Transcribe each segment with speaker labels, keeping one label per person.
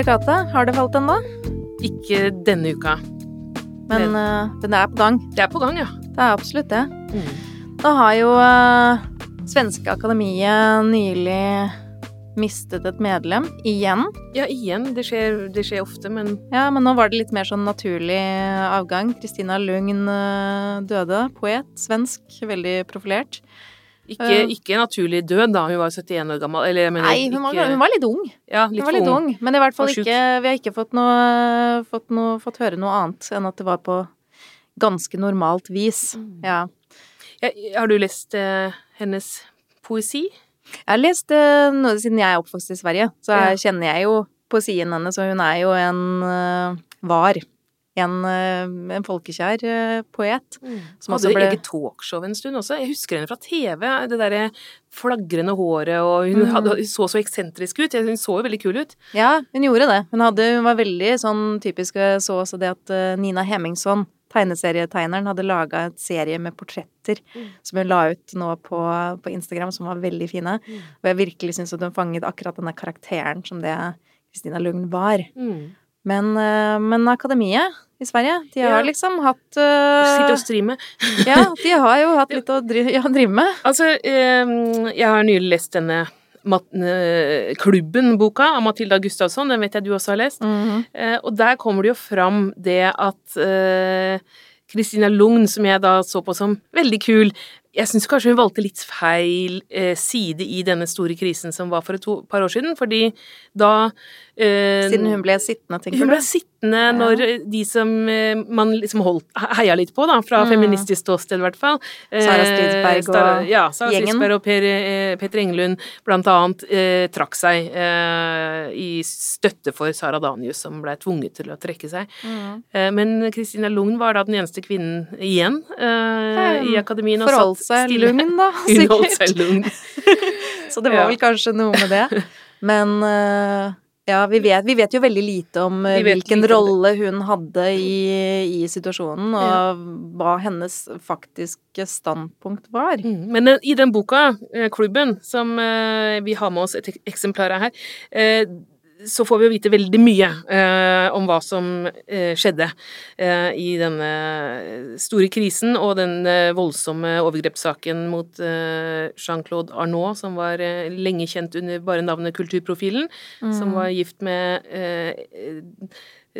Speaker 1: Patrikate, har det falt ennå?
Speaker 2: Ikke denne uka.
Speaker 1: Men, men, men det er på gang.
Speaker 2: Det er på gang, ja.
Speaker 1: Det er absolutt det.
Speaker 2: Mm.
Speaker 1: Da har jo uh, Svenske Akademiet nylig mistet et medlem. Igjen.
Speaker 2: Ja, igjen. Det skjer, det skjer ofte, men
Speaker 1: Ja, men nå var det litt mer sånn naturlig avgang. Kristina Lugn uh, døde. Poet. Svensk. Veldig profilert.
Speaker 2: Ikke,
Speaker 1: Ja.
Speaker 2: ikke naturlig død, da. Hun var 71 år gammel. Eller mener
Speaker 1: Nei, hun var, hun var litt ung.
Speaker 2: Ja,
Speaker 1: Hun
Speaker 2: litt,
Speaker 1: var litt
Speaker 2: ung.
Speaker 1: ung. Men i hvert fall ikke Vi har ikke fått noe, fått noe Fått høre noe annet enn at det var på ganske normalt vis.
Speaker 2: Mm.
Speaker 1: Ja.
Speaker 2: Ja, har du lest eh, hennes poesi?
Speaker 1: Jeg har lest eh, noe siden jeg er oppvokst i Sverige, så
Speaker 2: Ja.
Speaker 1: kjenner jeg jo poesien hennes, og hun er jo en eh, var. En, eh, en folkekjær poet. poet. Som
Speaker 2: Hadde
Speaker 1: ble
Speaker 2: eget talkshow en stund også. Jeg husker henne fra TV. Det derre flagrende håret, og hun,
Speaker 1: Mm.
Speaker 2: hadde, hun så så eksentrisk ut. Hun så jo veldig kul ut.
Speaker 1: Ja, hun gjorde det. Hun, hadde, hun var veldig sånn typisk Jeg så også det at eh, Nina Hemmingsson, tegneserietegneren, hadde laga et serie med portretter
Speaker 2: Mm.
Speaker 1: som hun la ut nå på, på Instagram, som var veldig fine.
Speaker 2: Mm.
Speaker 1: Og jeg virkelig syns at hun fanget akkurat denne karakteren som det Kristina Lugn var.
Speaker 2: Mm.
Speaker 1: Men, eh, men Akademiet i Sverige, de har
Speaker 2: Ja.
Speaker 1: liksom hatt
Speaker 2: Sitte
Speaker 1: eh,
Speaker 2: og streame.
Speaker 1: Ja, de har jo hatt litt å drive, ja, drive med.
Speaker 2: Altså, um, jeg har nylig lest denne eh, Klubben-boka av Matilda Gustavsson, den vet jeg du også har lest.
Speaker 1: Mm
Speaker 2: -hmm. uh, og der kommer det jo fram det at Kristina Kristina Lugn, som jeg da så på som veldig kul Jeg syns kanskje hun valgte litt feil side i denne store krisen som var for et par år siden, fordi da
Speaker 1: Siden hun ble sittende, tenker
Speaker 2: hun
Speaker 1: du?
Speaker 2: ble sittende når eh, de som eh, man liksom holdt, heia litt på, da, fra
Speaker 1: Mm.
Speaker 2: feministisk ståsted i hvert fall eh,
Speaker 1: Sara Stridsberg og
Speaker 2: Sara- ja, Sara
Speaker 1: gjengen.
Speaker 2: Stridsberg og Per, eh, Peter Engelund blant annet eh, trakk seg eh, i støtte for Sara Danius, som ble tvunget til å trekke seg.
Speaker 1: Mm.
Speaker 2: Eh, men Kristina Lugn var da den eneste kvinnen igjen eh, i akademien.
Speaker 1: Forholdt seg lugn, da,
Speaker 2: Hun holdt seg lugn.
Speaker 1: Så det var
Speaker 2: Ja.
Speaker 1: vel kanskje noe med det. Men eh, ja, vi vet, vi vet jo veldig lite om eh, hvilken
Speaker 2: lite
Speaker 1: rolle hun hadde i, i situasjonen, og
Speaker 2: Ja.
Speaker 1: hva hennes faktiske standpunkt var.
Speaker 2: Mm, Men eh, i den boka, eh, Klubben, som vi har med oss et eksemplar av her, så får vi jo vite veldig mye eh, om hva som eh, skjedde eh, i denne store krisen og den eh, voldsomme overgrepssaken mot eh, Jean-Claude Arnault, som var eh, lenge kjent under bare navnet Kulturprofilen, som var gift med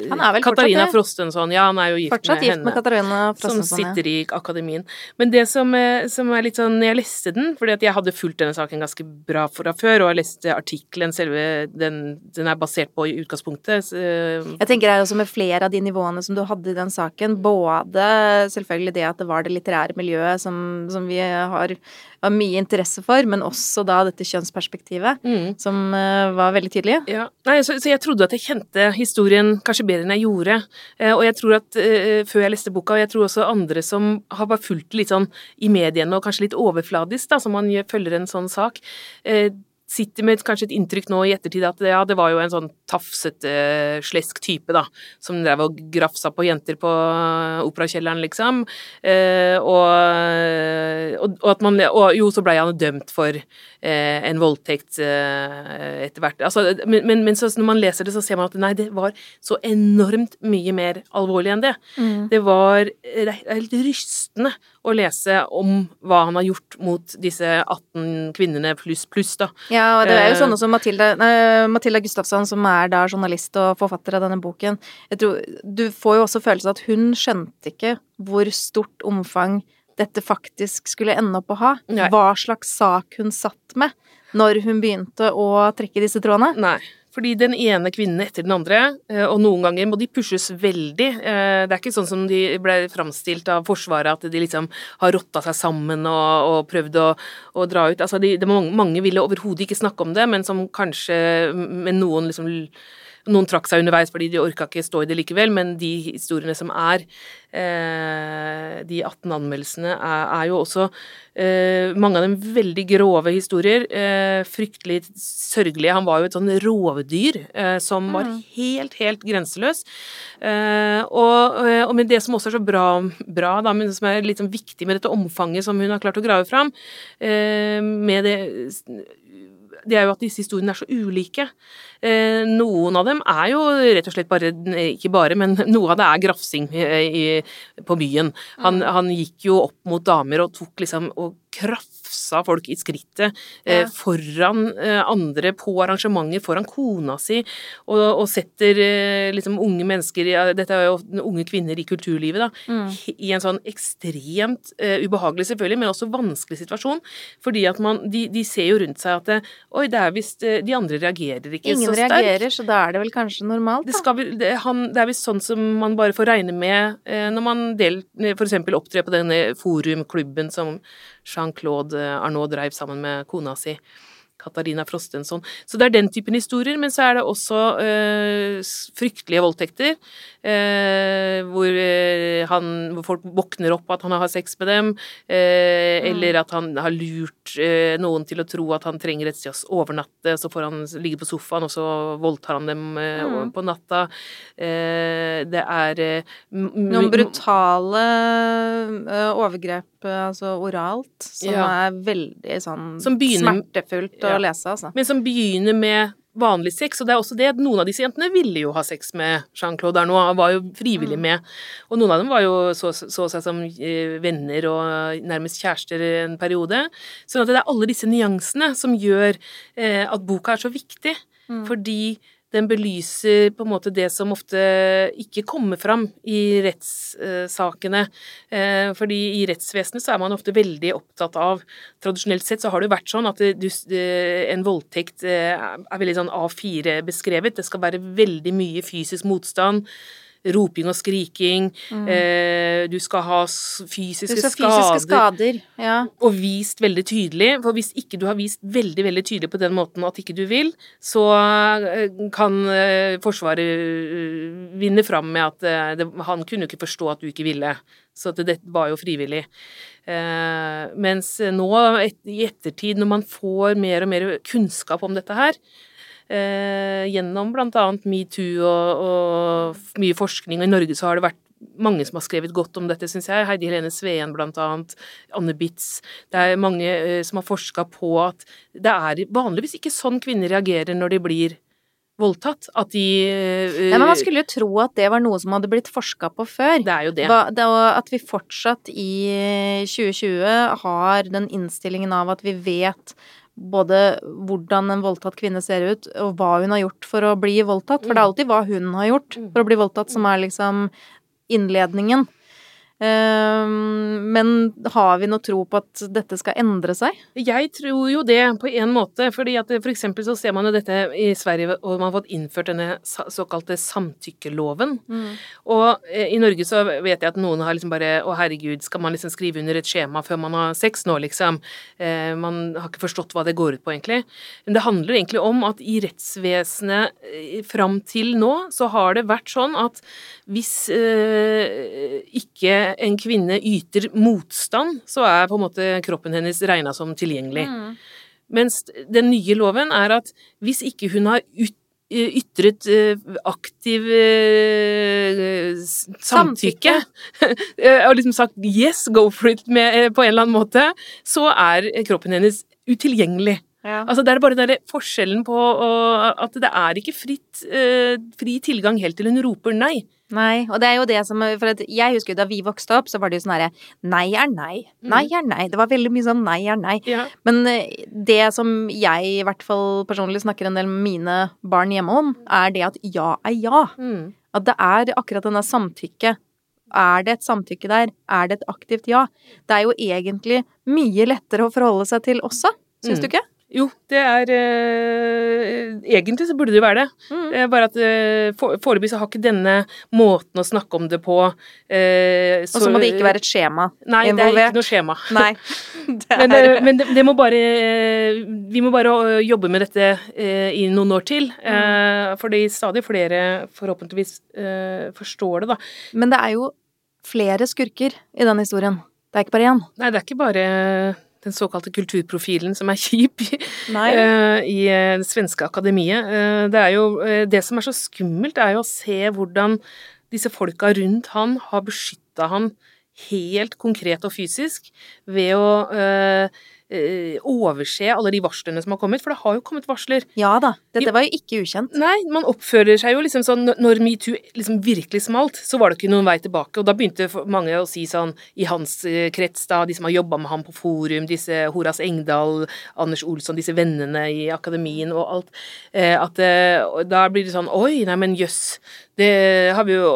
Speaker 1: Han vel fortsatt
Speaker 2: Katarina
Speaker 1: Frostensson,
Speaker 2: Frostenson. Ja, han er jo gift
Speaker 1: Fortsatt
Speaker 2: med
Speaker 1: gift
Speaker 2: henne
Speaker 1: med Katarina
Speaker 2: som
Speaker 1: Frostenson. ja.
Speaker 2: sitter i akademien. Men det som, eh, som er litt sånn jeg leste den, fordi jeg hadde fulgt denne saken ganske bra fra før, og jeg leste artikkelen, selve den, den er basert på i utgangspunktet så, eh,
Speaker 1: Jeg tenker det er også med flere av de nivåene som du hadde i den saken. Både selvfølgelig det at det var det litterære miljøet som, som vi har, har mye interesse for, men også da dette kjønnsperspektivet,
Speaker 2: mm.
Speaker 1: som eh, var veldig tydelig.
Speaker 2: Ja, Nei, så, så jeg trodde at jeg kjente historien kanskje bedre enn jeg gjorde. Eh, og jeg tror at eh, før jeg leste boka, og jeg tror også andre som har bare fulgt litt sånn i mediene, og kanskje litt overfladisk, da, som man følger en sånn sak, eh, sitter med kanskje et inntrykk nå i ettertid at ja, det var jo en sånn tafsete, slesk type, da, som drev og grafsa på jenter på operakjelleren, liksom. Eh, og, og, og at man Og jo, så blei han dømt for eh, en voldtekt eh, etter hvert. Altså, men, men, men så, når man leser det, så ser man at nei, det var så enormt mye mer alvorlig enn det. Det var det er helt rystende å lese om hva han har gjort mot disse 18 kvinnene pluss pluss, da.
Speaker 1: Ja, og det er jo
Speaker 2: Eh.
Speaker 1: sånne som Mathilda nei, Matilda Gustafsson, som er da journalist og forfatter av denne boken. Jeg tror, du får jo også følelsen av at hun skjønte ikke hvor stort omfang dette faktisk skulle ende opp å ha.
Speaker 2: Nei.
Speaker 1: Hva slags sak hun satt med når hun begynte å trekke disse trådene.
Speaker 2: Nei. Fordi den ene kvinnen etter den andre, eh, og noen ganger må de pushes veldig. Eh, Det er ikke sånn som de ble framstilt av Forsvaret, at de liksom har rotta seg sammen og, og prøvd å, å dra ut. Altså, de, de, mange, ville overhodet ikke snakke om det, men som kanskje med noen liksom noen trakk seg underveis fordi de orka ikke stå i det likevel, men de historiene som er, eh, de 18 anmeldelsene, er, jo også eh, mange av dem veldig grove historier. Eh, fryktelig sørgelige. Han var jo et sånn rovdyr eh, som var helt, helt grenseløs. Eh, og, og med det som også er så bra, bra da, men som er litt sånn viktig med dette omfanget som hun har klart å grave fram, eh, med det det er jo at disse historiene er så ulike. Eh, noen av dem er jo rett og slett bare Ikke bare, men noe av det er grafsing i, på byen. Han, mm. han, gikk jo opp mot damer og tok liksom og krafsa folk i skrittet eh, foran eh, andre på arrangementer, foran kona si, og, og setter eh, liksom unge mennesker ja, Dette er jo unge kvinner i kulturlivet, da, mm. i en sånn ekstremt eh, ubehagelig, selvfølgelig, men også vanskelig situasjon. Fordi at man De, de ser jo rundt seg at Oi, det er visst De andre reagerer ikke
Speaker 1: Ingen
Speaker 2: så
Speaker 1: sterkt. Ingen reagerer, så da er det vel kanskje normalt,
Speaker 2: da? Det, skal, det, han, det er visst sånn som man bare får regne med når man del, for eksempel opptrer på denne forumklubben som Jean-Claude Arnaud dreiv sammen med kona si. Katarina Frostensson. Så det er den typen historier, men så er det også øh, fryktelige voldtekter. Øh, hvor, øh, han, hvor, folk våkner opp at han har sex med dem, mm. eller at han har lurt noen til å tro at han trenger et sted å overnatte, så får han ligge på sofaen, og så voldtar han dem mm. på natta. det er
Speaker 1: Noen brutale overgrep altså oralt, som ja. er veldig sånn begynner, smertefullt å ja. lese, altså.
Speaker 2: Men som begynner med vanlig sex, og det er også det at noen av disse jentene ville jo ha sex med Jean-Claude Arnaud, var jo frivillig mm. med, og noen av dem var jo så, så seg som eh, venner og nærmest kjærester en periode. Sånn at det er alle disse nyansene som gjør eh, at boka er så viktig, mm. fordi den belyser på en måte det som ofte ikke kommer fram i rettssakene. Eh, fordi i rettsvesenet så er man ofte veldig opptatt av Tradisjonelt sett så har det jo vært sånn at en voldtekt eh, er veldig sånn A4 beskrevet. Det skal være veldig mye fysisk motstand roping og skriking. Mm. Eh, du skal ha fysiske,
Speaker 1: skal fysiske skader. skader ja.
Speaker 2: Og vist veldig tydelig. For hvis ikke du har vist veldig veldig tydelig på den måten at ikke du vil, så eh, kan eh, Forsvaret eh, vinne fram med at det, han kunne ikke forstå at du ikke ville. Så det var jo frivillig. Eh, mens nå, et, i ettertid, når man får mer og mer kunnskap om dette her, eh, gjennom bl.a. metoo og, og mye forskning. Og i Norge så har det vært mange som har skrevet godt om dette, syns jeg. Heidi Helene Sveen annet. Anne Bitz. Det er mange eh, som har forska på at det er vanligvis ikke sånn kvinner reagerer når de blir voldtatt. At de uh,
Speaker 1: Nei, men Man skulle jo tro at det var noe som hadde blitt forska på før.
Speaker 2: Det er jo det.
Speaker 1: det at vi fortsatt i 2020 har den innstillingen av at vi vet både hvordan en voldtatt kvinne ser ut, og hva hun har gjort for å bli voldtatt. For det er alltid hva hun har gjort for å bli voldtatt, som er liksom innledningen. Ehm, men har vi noe tro på at dette skal endre seg?
Speaker 2: Jeg tror jo det, på en måte. fordi at for eksempel så ser man jo dette i Sverige, og man har fått innført denne såkalte samtykkeloven. Mm. Og eh, i Norge så vet jeg at noen har liksom bare Å, herregud, skal man liksom skrive under et skjema før man har sex nå, liksom? Eh, man har ikke forstått hva det går ut på, egentlig. Men det handler egentlig om at i rettsvesenet eh, fram til nå så har det vært sånn at hvis eh, ikke en kvinne yter motstand, så er på en måte kroppen hennes regna som tilgjengelig. Mm. Mens den nye loven er at hvis ikke hun har ut ytret aktiv samtykke, og liksom sagt 'yes, go for it' med, på en eller annen måte, så er kroppen hennes utilgjengelig. Ja. Altså Det er bare den forskjellen på at det er ikke fritt, fri tilgang helt til hun roper nei.
Speaker 1: Nei, og det er jo det som For jeg husker jo da vi vokste opp, så var det jo sånn herre Nei er nei. Mm. Nei er nei. Det var veldig mye sånn nei er nei. Ja. Men eh, det som jeg i hvert fall personlig snakker en del med mine barn hjemme om, er det at ja er ja. Mm. At det er akkurat denne samtykket. Er det et samtykke der? Er det et aktivt ja? Det er jo egentlig mye lettere å forholde seg til også, syns mm. du ikke?
Speaker 2: Jo, det er eh, Egentlig så burde det jo være det. Mm. Bare at eh, foreløpig så har ikke denne måten å snakke om det på
Speaker 1: eh, Og så må det ikke være et skjema
Speaker 2: nei, involvert. Det er ikke noe skjema. Nei. Det er... men, det, men det, det, må bare Vi må bare jobbe med dette eh, i noen år til. Mm. Eh, fordi stadig flere forhåpentligvis eh, forstår det, da.
Speaker 1: Men det er jo flere skurker i den historien. Det er ikke bare én.
Speaker 2: Nei, det er ikke bare den såkalte kulturprofilen som er kjip uh, i eh, det svenske akademiet. Uh, det jo Det som er så skummelt, er jo å se hvordan disse folka rundt han har beskytta han helt konkret og fysisk ved å eh, overse alle de varslene som har kommet, for det har jo kommet varsler.
Speaker 1: Ja da. Dette var jo ikke ukjent.
Speaker 2: Nei, man oppfører seg jo liksom sånn Når metoo liksom virkelig smalt, så var det ikke noen vei tilbake. Og da begynte mange å si sånn i hans eh, krets, da, de som har jobba med ham på forum, disse Horas Engdahl, Anders Olsson, disse vennene i akademien og alt, eh, at eh, da blir det sånn Oi, nei, men jøss. Det har vi jo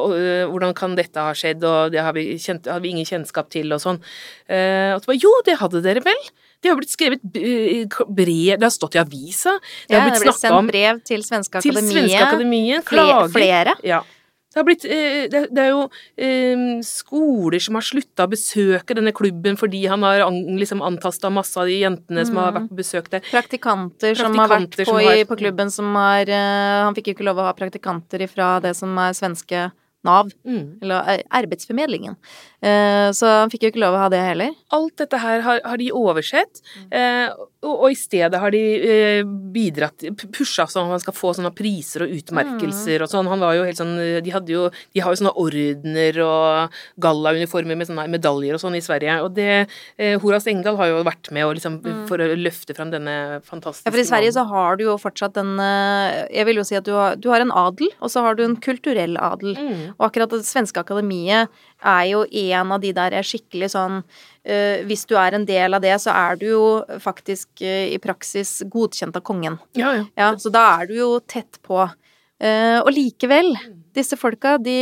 Speaker 2: Hvordan kan dette ha skjedd, og det har vi, kjent, har vi ingen kjennskap til, og sånn. Og så bare Jo, det hadde dere vel? Det har blitt skrevet brev Det har stått i avisa.
Speaker 1: Det har blitt snakka om brev til Svenske Akademiet.
Speaker 2: Til Svenske Akademiet. Klager.
Speaker 1: Flere.
Speaker 2: Ja. Det, blitt, det, er jo skoler som har slutta å besøke denne klubben fordi han har liksom antasta masse av de jentene som har vært på besøk der.
Speaker 1: Praktikanter, som har vært på, har... på klubben som har Han fikk jo ikke lov å ha praktikanter ifra det som er svenske Nav, mm. eller arbeidsformedlingen. Eh, så han fikk jo ikke lov å ha det heller.
Speaker 2: Alt dette her har, har de oversett, eh, og, og, i stedet har de eh, bidratt Pusha sånn at han skal få sånne priser og utmerkelser og sånn. Han var jo helt sånn De hadde jo De har jo sånne ordener og gallauniformer med sånne medaljer og sånn i Sverige. Og det eh, Horas Engdahl har jo vært med og liksom, mm. for å løfte fram denne fantastiske
Speaker 1: Ja, for i Sverige så har du jo fortsatt den eh, Jeg vil jo si at du har, du har en adel, og så har du en kulturell adel. Mm. Og akkurat det svenske akademiet er jo en av de der er skikkelig sånn uh, Hvis du er en del av det, så er du jo faktisk uh, i praksis godkjent av kongen.
Speaker 2: Ja, ja.
Speaker 1: ja så da er du jo tett på. Uh, og likevel, disse folka, de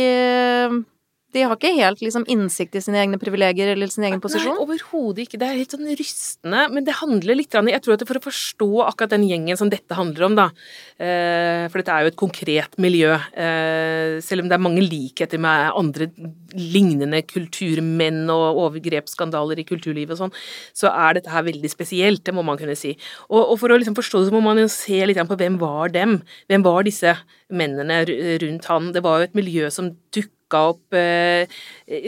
Speaker 1: de har ikke helt liksom, innsikt i sine egne privilegier eller sin egen posisjon?
Speaker 2: Nei, overhodet ikke. Det er helt sånn rystende. Men det handler litt Jeg tror at for å forstå akkurat den gjengen som dette handler om, da eh, For dette er jo et konkret miljø. Eh, selv om det er mange likheter med andre lignende kulturmenn og overgrepsskandaler i kulturlivet og sånn, så er dette her veldig spesielt. Det må man kunne si. Og, for å liksom forstå det, så må man jo se litt på hvem var dem? Hvem var disse mennene rundt han? Det var jo et miljø som dukka dukka opp eh,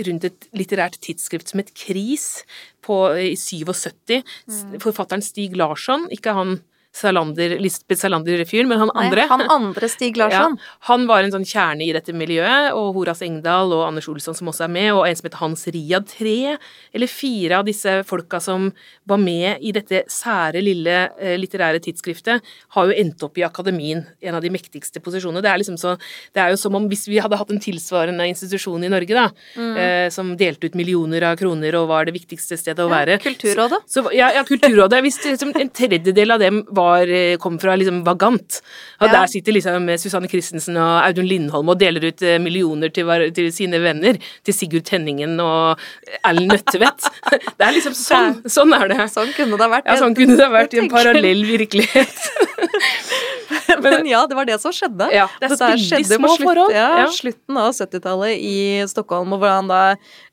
Speaker 2: rundt et litterært tidsskrift som het Kris på, i 77. Mm. Forfatteren Stig Larsson, ikke han Salander, Lisbeth Salander-fyren, men han andre.
Speaker 1: Nei, han andre Stig Larsson.
Speaker 2: Ja, han var en sånn kjerne i dette miljøet, og Horas Engdahl og Anders Olsson som også er med, og en som heter Hans Riad. Tre eller fire av disse folka som var med i dette sære, lille eh, litterære tidsskriftet, har jo endt opp i akademien, en av de mektigste posisjonene. Det er liksom så Det er jo som om hvis vi hadde hatt en tilsvarende institusjon i Norge, da, mm. eh, som delte ut millioner av kroner og var det viktigste stedet å være.
Speaker 1: Ja, Kulturrådet.
Speaker 2: Så, så, ja, ja, Kulturrådet. Hvis liksom, en tredjedel av dem var var, eh, kom fra liksom Vagant. Og ja. der sitter liksom Susanne Christensen og Audun Lindholm og deler ut eh, millioner til, til sine venner. Til Sigurd Tenningen og Erlend Nødtvedt. Det er liksom sånn. Sånn er det.
Speaker 1: Sånn kunne det ha vært.
Speaker 2: Ja, sånn kunne det ha vært i en parallell virkelighet.
Speaker 1: Men ja, det var det som skjedde.
Speaker 2: Ja, det er skjedde på slutt.
Speaker 1: Ja, ja. slutten av 70-tallet i Stockholm, og hvordan da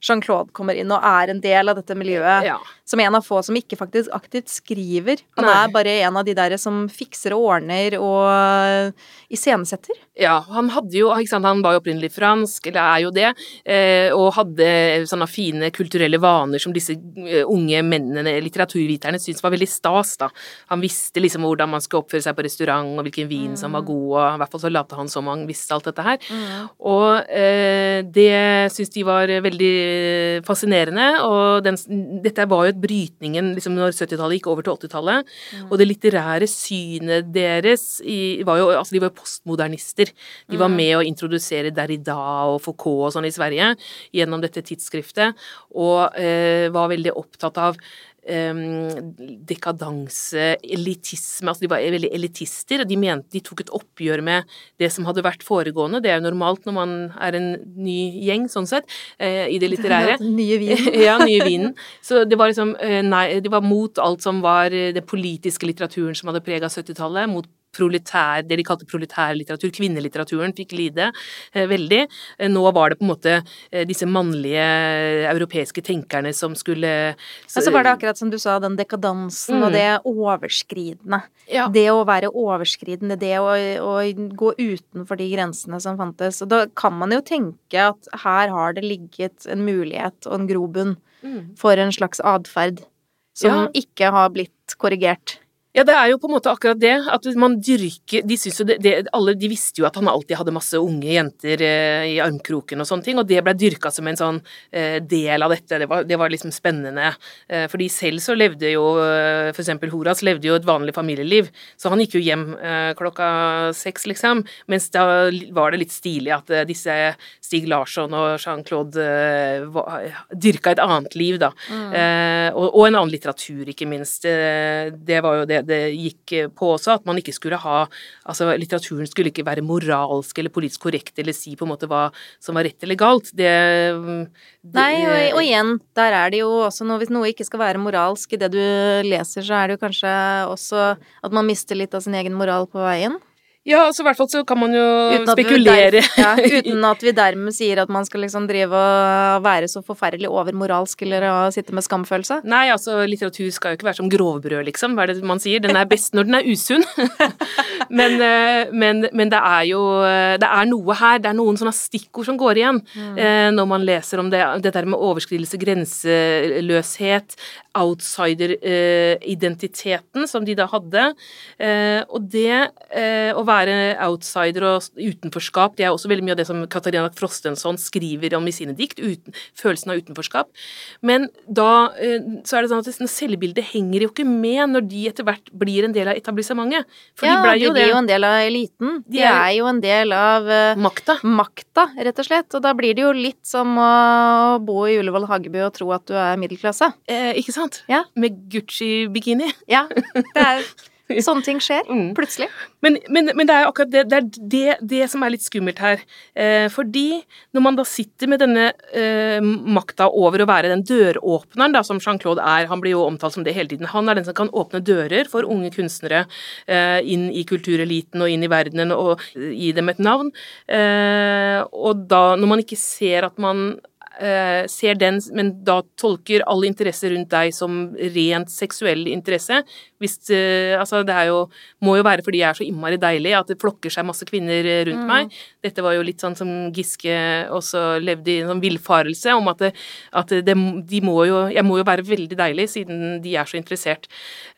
Speaker 1: Jean-Claude kommer inn og er en del av dette miljøet. Ja. Som en av få som ikke faktisk aktivt skriver. Han Nei. er bare en av de der som fikser og ordner og iscenesetter.
Speaker 2: Ja, han hadde jo ikke sant, Han var jo opprinnelig fransk, eller er jo det, eh, og hadde sånne fine kulturelle vaner som disse eh, unge mennene, litteraturviterne, syntes var veldig stas, da. Han visste liksom hvordan man skulle oppføre seg på restaurant, og hvilken vin mm. som var mm. god, og i hvert fall så lot han som han visste alt dette her. Mm. Og eh, det syns de var veldig fascinerende, og den, dette var jo et brytningen liksom når 70-tallet gikk over til 80-tallet, mm. og det litterære synet deres i, var jo Altså, de var postmodernister. De var mm. med å introdusere Derrida og Foucault og sånn i Sverige gjennom dette tidsskriftet, og eh, var veldig opptatt av um, dekadanse, elitisme Altså de var veldig elitister, og de mente de tok et oppgjør med det som hadde vært foregående. Det er jo normalt når man er en ny gjeng, sånn sett, uh, i det litterære.
Speaker 1: nye vinen.
Speaker 2: ja, nye vinen. Så det var liksom uh, Nei, det var mot alt som var den politiske litteraturen som hadde prega 70-tallet, mot proletær, det de kalte proletærlitteratur, kvinnelitteraturen, fikk lide eh, veldig. Eh, nå var det på en måte eh, disse mannlige europeiske tenkerne som skulle
Speaker 1: så, ja, så var det akkurat som du sa, den dekadansen mm. og det overskridende. Ja. Det å være overskridende, det å, å, gå utenfor de grensene som fantes. Og da kan man jo tenke at her har det ligget en mulighet og en grobunn mm. for en slags atferd som ja. ikke har blitt korrigert
Speaker 2: Ja, det er jo på en måte akkurat det. At man dyrker De synes jo det, det, Alle de visste jo at han alltid hadde masse unge jenter eh, i armkroken og sånne ting, og det ble dyrka som en sånn eh, del av dette. Det var, det var liksom spennende. Eh, fordi selv så levde jo eh, for eksempel Horas levde jo et vanlig familieliv, så han gikk jo hjem eh, klokka seks, liksom. Mens da var det litt stilig at eh, disse Stig Larsson og Jean-Claude dyrka et annet liv, da. Mm. Og, og, en annen litteratur, ikke minst. det var jo det det gikk på også, at man ikke skulle ha Altså, litteraturen skulle ikke være moralsk eller politisk korrekt eller si på en måte hva som var rett eller galt. Det,
Speaker 1: det Nei, og, og, igjen, der er det jo også noe Hvis noe ikke skal være moralsk i det du leser, så er det jo kanskje også at man mister litt av sin egen moral på veien.
Speaker 2: Ja, altså i hvert fall så kan man jo spekulere.
Speaker 1: Der, ja, uten at vi dermed sier at man skal liksom drive og være så forferdelig overmoralsk eller sitte med skamfølelse.
Speaker 2: Nei, altså litteratur skal jo ikke være som grovbrød, liksom. Hva er det man sier? Den er best når den er usunn. men, eh, men, men, det er jo Det er noe her. Det er noen sånne stikkord som går igjen mm. Eh, når man leser om det. Det der med overskridelse, grenseløshet, outsider-identiteten som de da hadde. Eh, og det å være outsider og utenforskap, det er også veldig mye av det som Katarina Frostensson skriver om i sine dikt. Uten, følelsen av utenforskap. Men da så er det sånn at selvbildet henger jo ikke med når de etter hvert blir en del av etablissementet.
Speaker 1: For ja, de, jo de blir jo en del av eliten. De, de er, er, jo en del av uh,
Speaker 2: makta.
Speaker 1: makta, rett og slett. Og da blir det jo litt som å bo i Ullevål Hageby og tro at du er middelklasse.
Speaker 2: Eh, ikke sant?
Speaker 1: Ja.
Speaker 2: Med Gucci-bikini.
Speaker 1: Ja. Det er Sånne ting skjer mm. plutselig.
Speaker 2: Men, men, men, det er akkurat det, det, er det, det, som er litt skummelt her. Eh, fordi når man da sitter med denne eh, makta over å være den døråpneren, da, som Jean-Claude er, han blir jo omtalt som det hele tiden, han er den som kan åpne dører for unge kunstnere eh, inn i kultureliten og inn i verdenen og gi dem et navn. Eh, og da, når man ikke ser at man eh, ser den, men da tolker all interesse rundt deg som rent seksuell interesse. Hvis, eh, altså det er jo, må jo være fordi jeg er så innmari deilig at det flokker seg masse kvinner eh, rundt mm. meg. Dette var jo litt sånn som Giske også levde i en sånn villfarelse om at, det, at det, de må jo, jeg må jo være veldig deilig siden de er så interessert.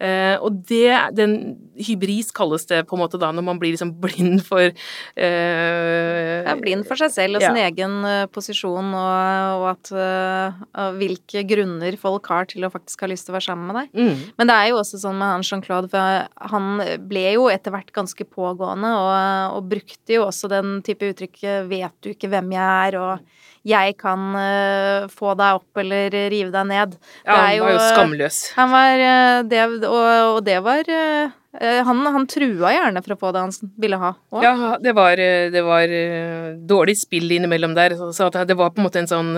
Speaker 2: Eh, og det, den hybris kalles det på en måte da når man blir liksom blind for
Speaker 1: uh, Ja, blind for seg selv og sin egen uh, posisjon og og at, uh, hvilke grunner folk har til å faktisk ha lyst til å være sammen med deg. Mm. Men det er jo også sånn med han Jean-Claude, for han ble jo etter hvert ganske pågående, og, og, brukte jo også den type uttrykket 'vet du ikke hvem jeg er', og 'jeg kan uh, få deg opp eller rive deg ned'.
Speaker 2: Ja, han var jo, skamløs.
Speaker 1: Han var det, og, og, det var Eh, han, han, trua gjerne for å få det han ville ha.
Speaker 2: Også. Ja, det var, eh, det var, eh, dårlig spill innimellom der. Så det var på en måte en sånn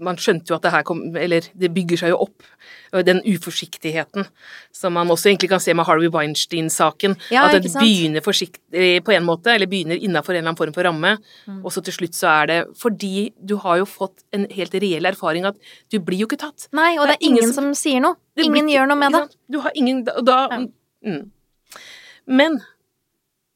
Speaker 2: Man skjønte jo at det her kom Eller det bygger seg jo opp. Den uforsiktigheten som man også egentlig kan se med Harvey Weinstein-saken.
Speaker 1: Ja,
Speaker 2: at det begynner forsiktig på en måte, eller begynner innafor en eller annen form for ramme, mm. og så til slutt så er det fordi du har jo fått en helt reell erfaring at du blir jo ikke tatt.
Speaker 1: Nei, og det er, det er ingen, ingen som, som, sier noe. Ingen blir, gjør noe med det.
Speaker 2: Du har ingen Og da ja. mm. Men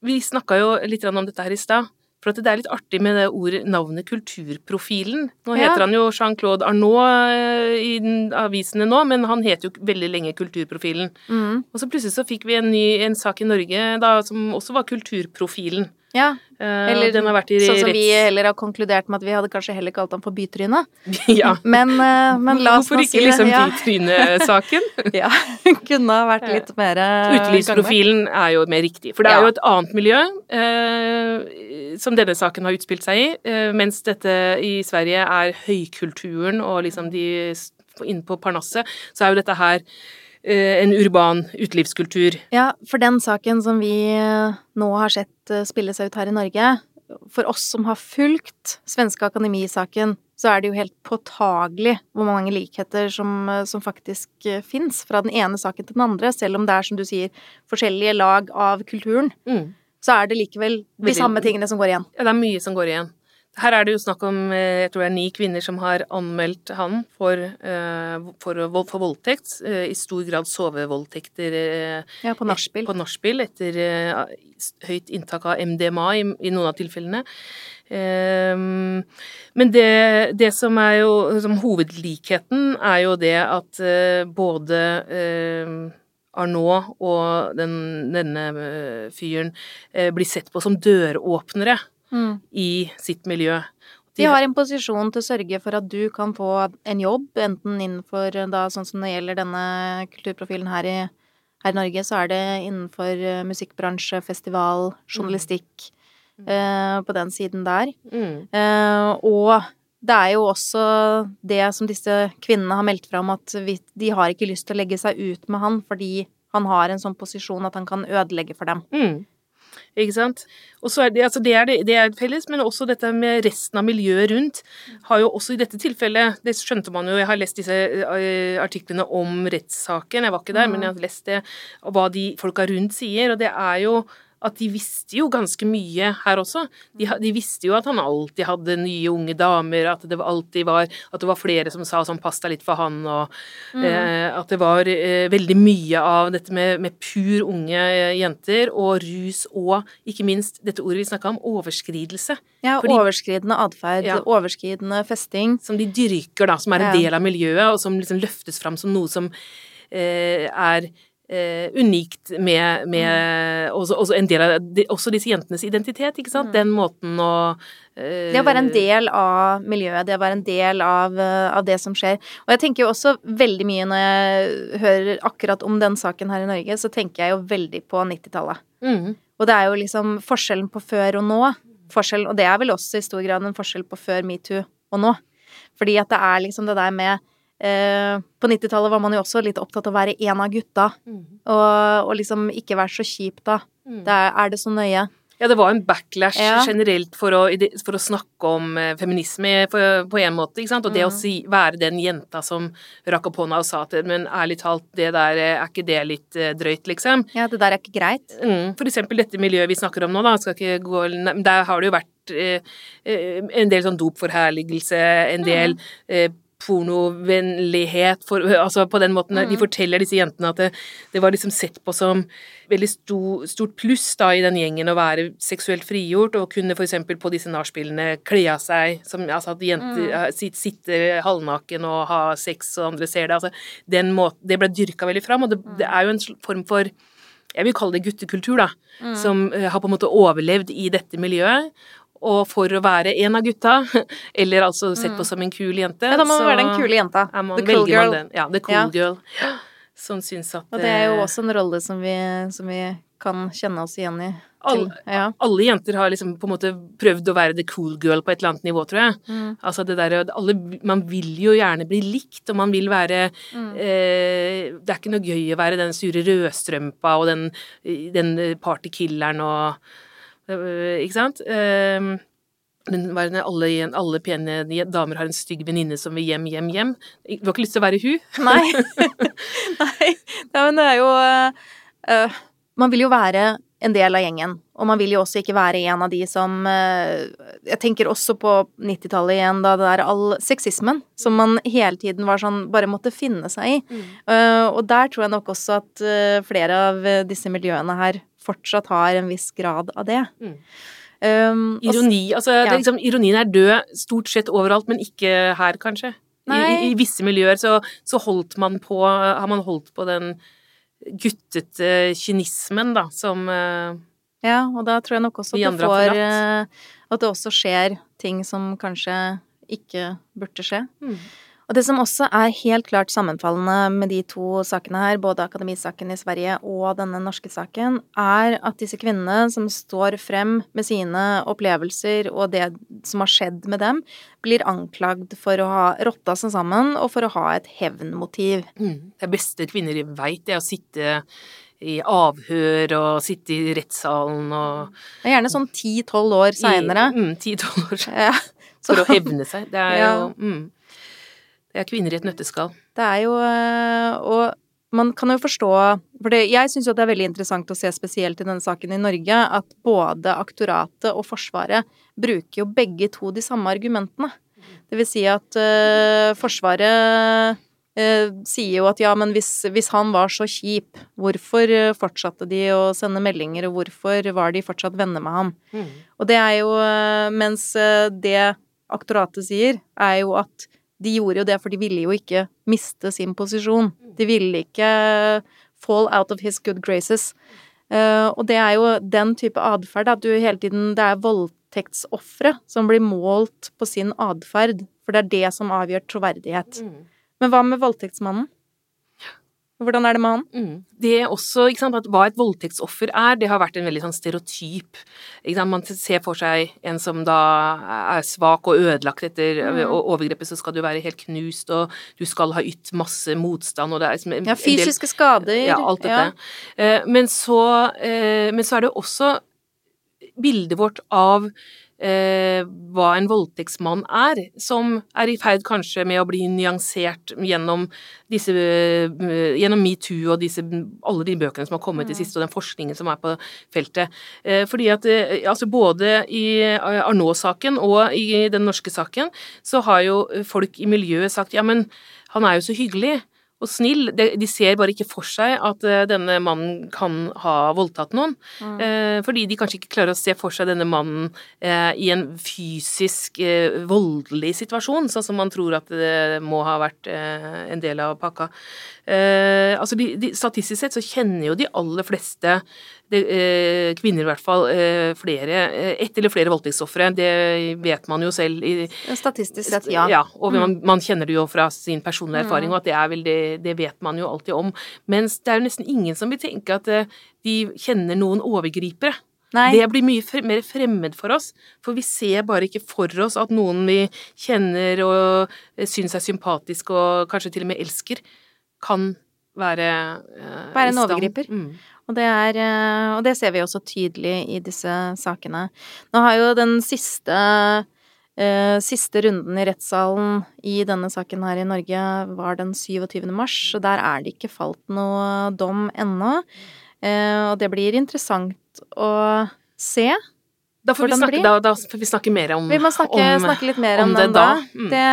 Speaker 2: vi snakka jo litt om dette her i stad. For at det er litt artig med det ordet, navnet Kulturprofilen. Nå heter ja. han jo Jean-Claude Arnault eh, i avisene nå, men han het jo veldig lenge Kulturprofilen. Mm. Og så plutselig så fikk vi en ny en sak i Norge da, som også var Kulturprofilen.
Speaker 1: Ja, eh, eller den har vært i sånn som retts... vi heller har konkludert med at vi hadde kanskje heller kalt ham for bytryne.
Speaker 2: ja.
Speaker 1: Men, eh, men la oss
Speaker 2: Hvorfor ikke liksom ja. bytrynesaken?
Speaker 1: ja, kunne ha vært litt mer
Speaker 2: eh, Utelivsprofilen er jo mer riktig. For det er jo et annet miljø eh, som denne saken har utspilt seg i, eh, mens dette i Sverige er høykulturen og liksom de inne på Parnasset, så er jo dette her en urban utelivskultur.
Speaker 1: Ja, for den saken som vi eh, nå har sett eh, spille seg ut her i Norge, for oss som har fulgt Svenske Akademisaken, så er det jo helt påtagelig hvor mange likheter som, som faktisk fins fra den ene saken til den andre, selv om det er, som du sier, forskjellige lag av kulturen. Mm. Så er det likevel de samme tingene som går igjen.
Speaker 2: Ja, det er mye som går igjen. Her er det jo snakk om eh, jeg tror det er ni kvinner som har anmeldt han for, eh, for, for voldtekt. Eh, I stor grad sovevoldtekter
Speaker 1: ja, på nachspiel.
Speaker 2: På nachspiel etter høyt inntak av MDMA i, i noen av tilfellene. Men det, det som er jo som hovedlikheten, er jo det at både Arnault og den, denne fyren blir sett på som døråpnere
Speaker 1: Mm.
Speaker 2: i sitt miljø.
Speaker 1: De har en posisjon til å sørge for at du kan få en jobb, enten innenfor da, sånn som det gjelder denne kulturprofilen her i, her i Norge, så er det innenfor eh, musikkbransje, festival, journalistikk, eh, på den siden der.
Speaker 2: mm,
Speaker 1: Eh, og det er jo også det som disse kvinnene har meldt fra om, at vi, de har ikke lyst til å legge seg ut med han fordi han har en sånn posisjon at han kan ødelegge for dem.
Speaker 2: mm. Ikke sant? Og så er det, altså det, er det, det er felles, men også dette med resten av miljøet rundt har jo også i dette tilfellet Det skjønte man jo, jeg har lest disse eh, artiklene om rettssaken, jeg var ikke der, men jeg har lest det, og hva de folka rundt sier, og det er jo at de visste jo ganske mye her også. De, de visste jo at han alltid hadde nye unge damer, at det alltid var At det var flere som sa sånn 'pass deg litt for han', og eh, at det var eh, veldig mye av dette med, med pur unge eh, jenter, og rus, og ikke minst dette ordet vi snakka om, overskridelse.
Speaker 1: Ja,
Speaker 2: Fordi-
Speaker 1: overskridende atferd,
Speaker 2: Ja.
Speaker 1: overskridende festing.
Speaker 2: Som de dyrker, da, som er en
Speaker 1: Ja.
Speaker 2: del av miljøet, og som liksom løftes fram som noe som eh, er eh, unikt med, med også, også en del av de, også disse jentenes identitet, ikke sant? Den måten å uh,
Speaker 1: Det å være en del av miljøet, det å være en del av, uh, av det som skjer. Og jeg tenker jo også veldig mye når jeg hører akkurat om den saken her i Norge, så tenker jeg jo veldig på 90-tallet.
Speaker 2: mm,
Speaker 1: Og det er jo liksom forskjellen på før og nå. Forskjell, og det er vel også i stor grad en forskjell på før metoo og nå. Fordi at det er liksom det der med På 90-tallet var man jo også litt opptatt av å være en av gutta,
Speaker 2: mm,
Speaker 1: og, og liksom ikke være så kjip da.
Speaker 2: mm.
Speaker 1: Det er, er det så nøye?
Speaker 2: Ja, det var en backlash
Speaker 1: Ja.
Speaker 2: generelt for å, for å snakke om eh, feminisme på, en måte, ikke sant? Og det å
Speaker 1: Mm.
Speaker 2: si, være den jenta som rakk opp hånda og sa at men ærlig talt, det der, eh, er ikke det litt eh, drøyt, liksom?
Speaker 1: Ja, det der er ikke greit.
Speaker 2: Mm, for eksempel dette miljøet vi snakker om nå, da, skal ikke gå Der har det jo vært eh, eh, en del sånn dopforherligelse, en del eh, pornovennlighet for, Altså på den måten de forteller disse jentene at det, det var liksom sett på som veldig sto, stort pluss da i den gjengen å være seksuelt frigjort og kunne for eksempel på disse nachspielene kle av seg som Altså at jenter mm. sitter, sitter halvnaken og har sex og andre ser det. Altså den måten Det ble dyrka veldig fram, og det, det er jo en form for jeg vil kalle det guttekultur, da, som eh, har på en måte overlevd i dette miljøet. Og for å være en av gutta, eller altså sett på som en kul jente,
Speaker 1: Ja, da må man være den kule jenta.
Speaker 2: man,
Speaker 1: The cool girl.
Speaker 2: den. Ja, the cool
Speaker 1: Ja.
Speaker 2: girl. Som syns at
Speaker 1: Og det er jo
Speaker 2: eh,
Speaker 1: også en rolle som vi, som vi kan kjenne oss igjen i. Til,
Speaker 2: Alle-
Speaker 1: ja.
Speaker 2: alle jenter har liksom på en måte prøvd å være the cool girl på et eller annet nivå, tror jeg.
Speaker 1: Mm.
Speaker 2: Altså det der, alle, Man vil jo gjerne bli likt, og man vil være
Speaker 1: Mm.
Speaker 2: eh, Det er ikke noe gøy å være den sure rødstrømpa og den, den partykilleren og Ikke sant? Men er det, alle, alle pene damer har en stygg venninne som vil hjem, hjem, hjem. Du har ikke lyst til å være hun?
Speaker 1: Nei. Nei. Nei, men det er jo øh, Man vil jo være en del av gjengen, og man vil jo også ikke være en av de som Jeg tenker også på 90-tallet igjen, da det er all sexismen som man hele tiden var sånn bare måtte finne seg i. Øh, og der tror jeg nok også at flere av disse miljøene her fortsatt har en viss grad av det.
Speaker 2: Mm.
Speaker 1: Um,
Speaker 2: Ironi. Altså, det
Speaker 1: ja.
Speaker 2: er liksom, ironien er død stort sett overalt, men ikke her, kanskje. I, i, I visse miljøer så, så holdt man på Har man holdt på den guttete kynismen, da, som eh,
Speaker 1: Ja, og da tror jeg nok også at får eh, At det også skjer ting som kanskje ikke burde skje.
Speaker 2: Mm.
Speaker 1: Og det som også er helt klart sammenfallende med de to sakene her, både akademisaken i Sverige og denne norske saken, er at disse kvinnene som står frem med sine opplevelser og det som har skjedd med dem, blir anklagd for å ha rotta seg sammen og for å ha et hevnmotiv.
Speaker 2: mm, Det beste kvinner veit, er å sitte i avhør og sitte i rettssalen og
Speaker 1: Det er gjerne sånn ti-tolv år seinere.
Speaker 2: Mm, Ti-tolv år
Speaker 1: Ja,
Speaker 2: for å hevne seg. Det er
Speaker 1: Ja.
Speaker 2: jo mm, Det er kvinner i et nøtteskall.
Speaker 1: Det er jo øh, Og man kan jo forstå For det, jeg syns jo det er veldig interessant å se spesielt i denne saken i Norge at både aktoratet og Forsvaret bruker jo begge to de samme argumentene. Det vil si at uh, Forsvaret uh, sier jo at ja, men hvis, hvis han var så kjip, hvorfor fortsatte de å sende meldinger, og hvorfor var de fortsatt venner med ham?
Speaker 2: Mm.
Speaker 1: Og det er jo Mens det aktoratet sier, er jo at de gjorde jo det, for de ville jo ikke miste sin posisjon. De ville ikke fall out of his good graces. Eh, og det er jo den type atferd at du hele tiden Det er voldtektsofre som blir målt på sin atferd, for det er det som avgjør troverdighet.
Speaker 2: Mm.
Speaker 1: Men hva med voldtektsmannen? Hvordan er det med han?
Speaker 2: Mm. Det også, ikke sant, at Hva et voldtektsoffer er, det har vært en veldig sånn stereotyp. Ikke sant? Man ser for seg en som da er svak og ødelagt etter
Speaker 1: Mm.
Speaker 2: overgrepet, så skal du være helt knust, og du skal ha ytt masse motstand, og det er liksom
Speaker 1: Ja,
Speaker 2: fysiske del-
Speaker 1: skader.
Speaker 2: Ja, alt dette. Ja. Men så, eh, men så er det også bildet vårt av eh, hva en voldtektsmann er, som er i ferd kanskje med å bli nyansert gjennom disse eh, gjennom metoo og disse, alle de bøkene som har kommet i det siste, og den forskningen som er på feltet. Eh, fordi at altså både i Arnault-saken og i den norske saken, så har jo folk i miljøet sagt ja, men han er jo så hyggelig og snill. De, ser bare ikke for seg at eh, denne mannen kan ha voldtatt noen. Eh, fordi de kanskje ikke klarer å se for seg denne mannen eh, i en fysisk voldelig situasjon, sånn som man tror at det må ha vært en del av pakka. Eh, altså de, de, statistisk sett så kjenner jo de aller fleste det, eh, kvinner i hvert fall, eh, flere, eh, ett eller flere voldtektsofre. Det vet man jo selv. I,
Speaker 1: Statistisk sett, ja. ja
Speaker 2: og man, man kjenner det jo fra sin personlige erfaring, og at det er veldig Det vet man jo alltid om. Mens det er jo nesten ingen som vil tenke at eh, de kjenner noen overgripere.
Speaker 1: Nei.
Speaker 2: Det blir mye fre mer fremmed for oss, for vi ser bare ikke for oss at noen vi kjenner og eh, syns er sympatisk og kanskje til og med elsker, kan være eh,
Speaker 1: Være en overgriper.
Speaker 2: Mm.
Speaker 1: Og det, er, eh, og det ser vi også tydelig i disse sakene. Nå har jo den siste, eh, siste runden i rettssalen i denne saken her i Norge var den 27. mars, og der er det ikke falt noe dom ennå. Eh, og det blir interessant å se.
Speaker 2: Da får, vi snakke, da, da får vi snakke mer om
Speaker 1: Vi må snakke,
Speaker 2: om,
Speaker 1: snakke litt mer om,
Speaker 2: om det
Speaker 1: den da.
Speaker 2: Mm.
Speaker 1: Det,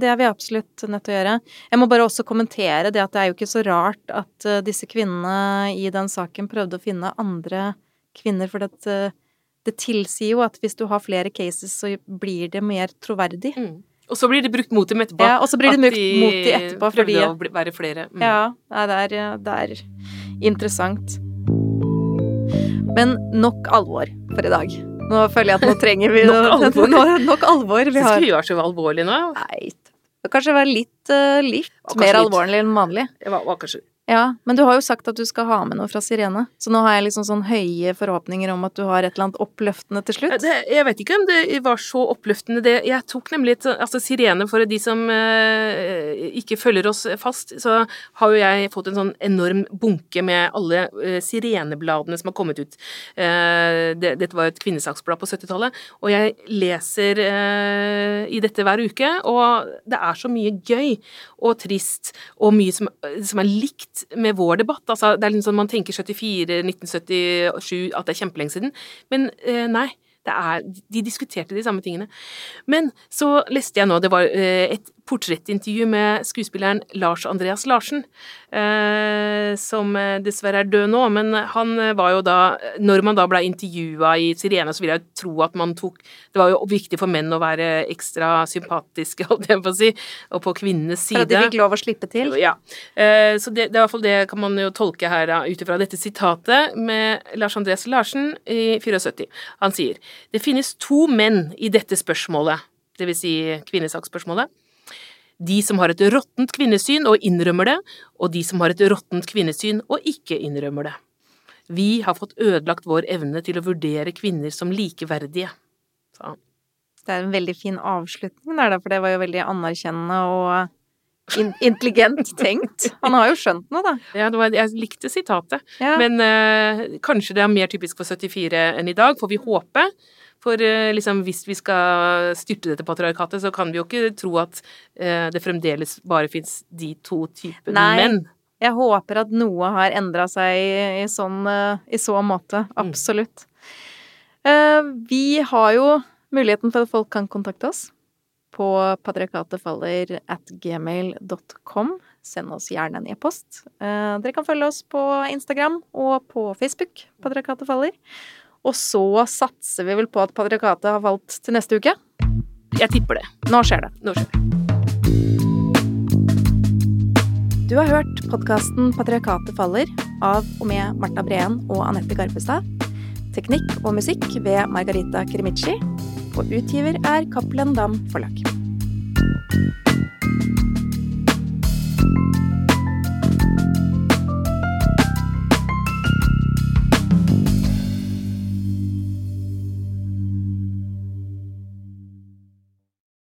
Speaker 1: det er vi absolutt nødt til å gjøre. Jeg må bare også kommentere det at det er jo ikke så rart at eh, disse kvinnene i den saken prøvde å finne andre kvinner, for det, eh, det tilsier jo at hvis du har flere cases, så blir det mer troverdig.
Speaker 2: Mm. Og så blir det brukt mot dem etterpå.
Speaker 1: Ja, og så blir det brukt mot dem etterpå, fordi
Speaker 2: prøvde å være flere. Mm.
Speaker 1: Ja, det er, det er interessant. Men nok alvor for i dag. Nå føler jeg at nå trenger vi
Speaker 2: Nok alvor.
Speaker 1: Nå, nok alvor. Vi har
Speaker 2: Skulle vi vært så alvorlige nå.
Speaker 1: Nei, kanskje være litt, eh, litt mer alvorlig enn vanlig.
Speaker 2: Det var, var kanskje
Speaker 1: Ja, men du har jo sagt at du skal ha med noe fra Sirene, så nå har jeg liksom sånn høye forhåpninger om at du har et eller annet oppløftende til slutt.
Speaker 2: det, Jeg vet ikke om det var så oppløftende, det. Jeg tok nemlig et Altså, Sirene, for de som eh, ikke følger oss fast, så har jo jeg fått en sånn enorm bunke med alle eh, sirenebladene som har kommet ut. Eh, det, dette var jo et kvinnesaksblad på 70-tallet, og jeg leser eh, i dette hver uke, og det er så mye gøy og trist, og mye som, som er likt med vår debatt. Altså, det er liksom sånn man tenker 74, 1977, at det er kjempelenge siden. Men eh, nei. Er, de diskuterte de samme tingene. Men så leste jeg nå, det var eh, et portrettintervju med skuespilleren Lars Andreas Larsen, eh, som eh, dessverre er død nå, men han eh, var jo da Når man da ble intervjua i Sirene, så vil jeg tro at man tok Det var jo viktig for menn å være ekstra sympatiske, holdt jeg på å si, og på kvinnenes
Speaker 1: For
Speaker 2: side.
Speaker 1: at de fikk lov å slippe til.
Speaker 2: Ja. Så det, det er i hvert fall det kan man jo tolke her ut ifra dette sitatet med Lars Andreas Larsen i 74. Han sier det finnes to menn i dette spørsmålet, det vil si kvinnesaksspørsmålet. De som har et råttent kvinnesyn og innrømmer det, og de som har et råttent kvinnesyn og ikke innrømmer det. Vi har fått ødelagt vår evne til å vurdere kvinner som likeverdige, sa han.
Speaker 1: Det er en veldig fin avslutning der, for det var jo veldig anerkjennende og in intelligent tenkt. Han har jo skjønt noe, da.
Speaker 2: Ja, det var, jeg likte sitatet.
Speaker 1: Ja.
Speaker 2: Men uh, kanskje det er mer typisk for 74 enn i dag, får vi håpe. For eh, liksom, hvis vi skal styrte dette patriarkatet, så kan vi jo ikke tro at eh, det fremdeles bare fins de to typene menn.
Speaker 1: Jeg håper at noe har endra seg i, i, sånn, eh, i så måte. Absolutt. Eh, vi har jo muligheten for at folk kan kontakte oss på patriarkatetfaller at gmail.com. Send oss gjerne en e-post. Eh, dere kan følge oss på Instagram og på Facebook, Patriarkatet faller. Og så satser vi vel på at patriarkatet har valgt til neste uke?
Speaker 2: Jeg tipper det.
Speaker 1: Nå skjer det.
Speaker 2: Nå skjer det.
Speaker 1: Du har hørt podkasten 'Patriarkatet faller' av og med Marta Breen og Anette Garpestad. Teknikk og musikk ved Margarita Krimici. Og utgiver er Cappelen Dam Forlag.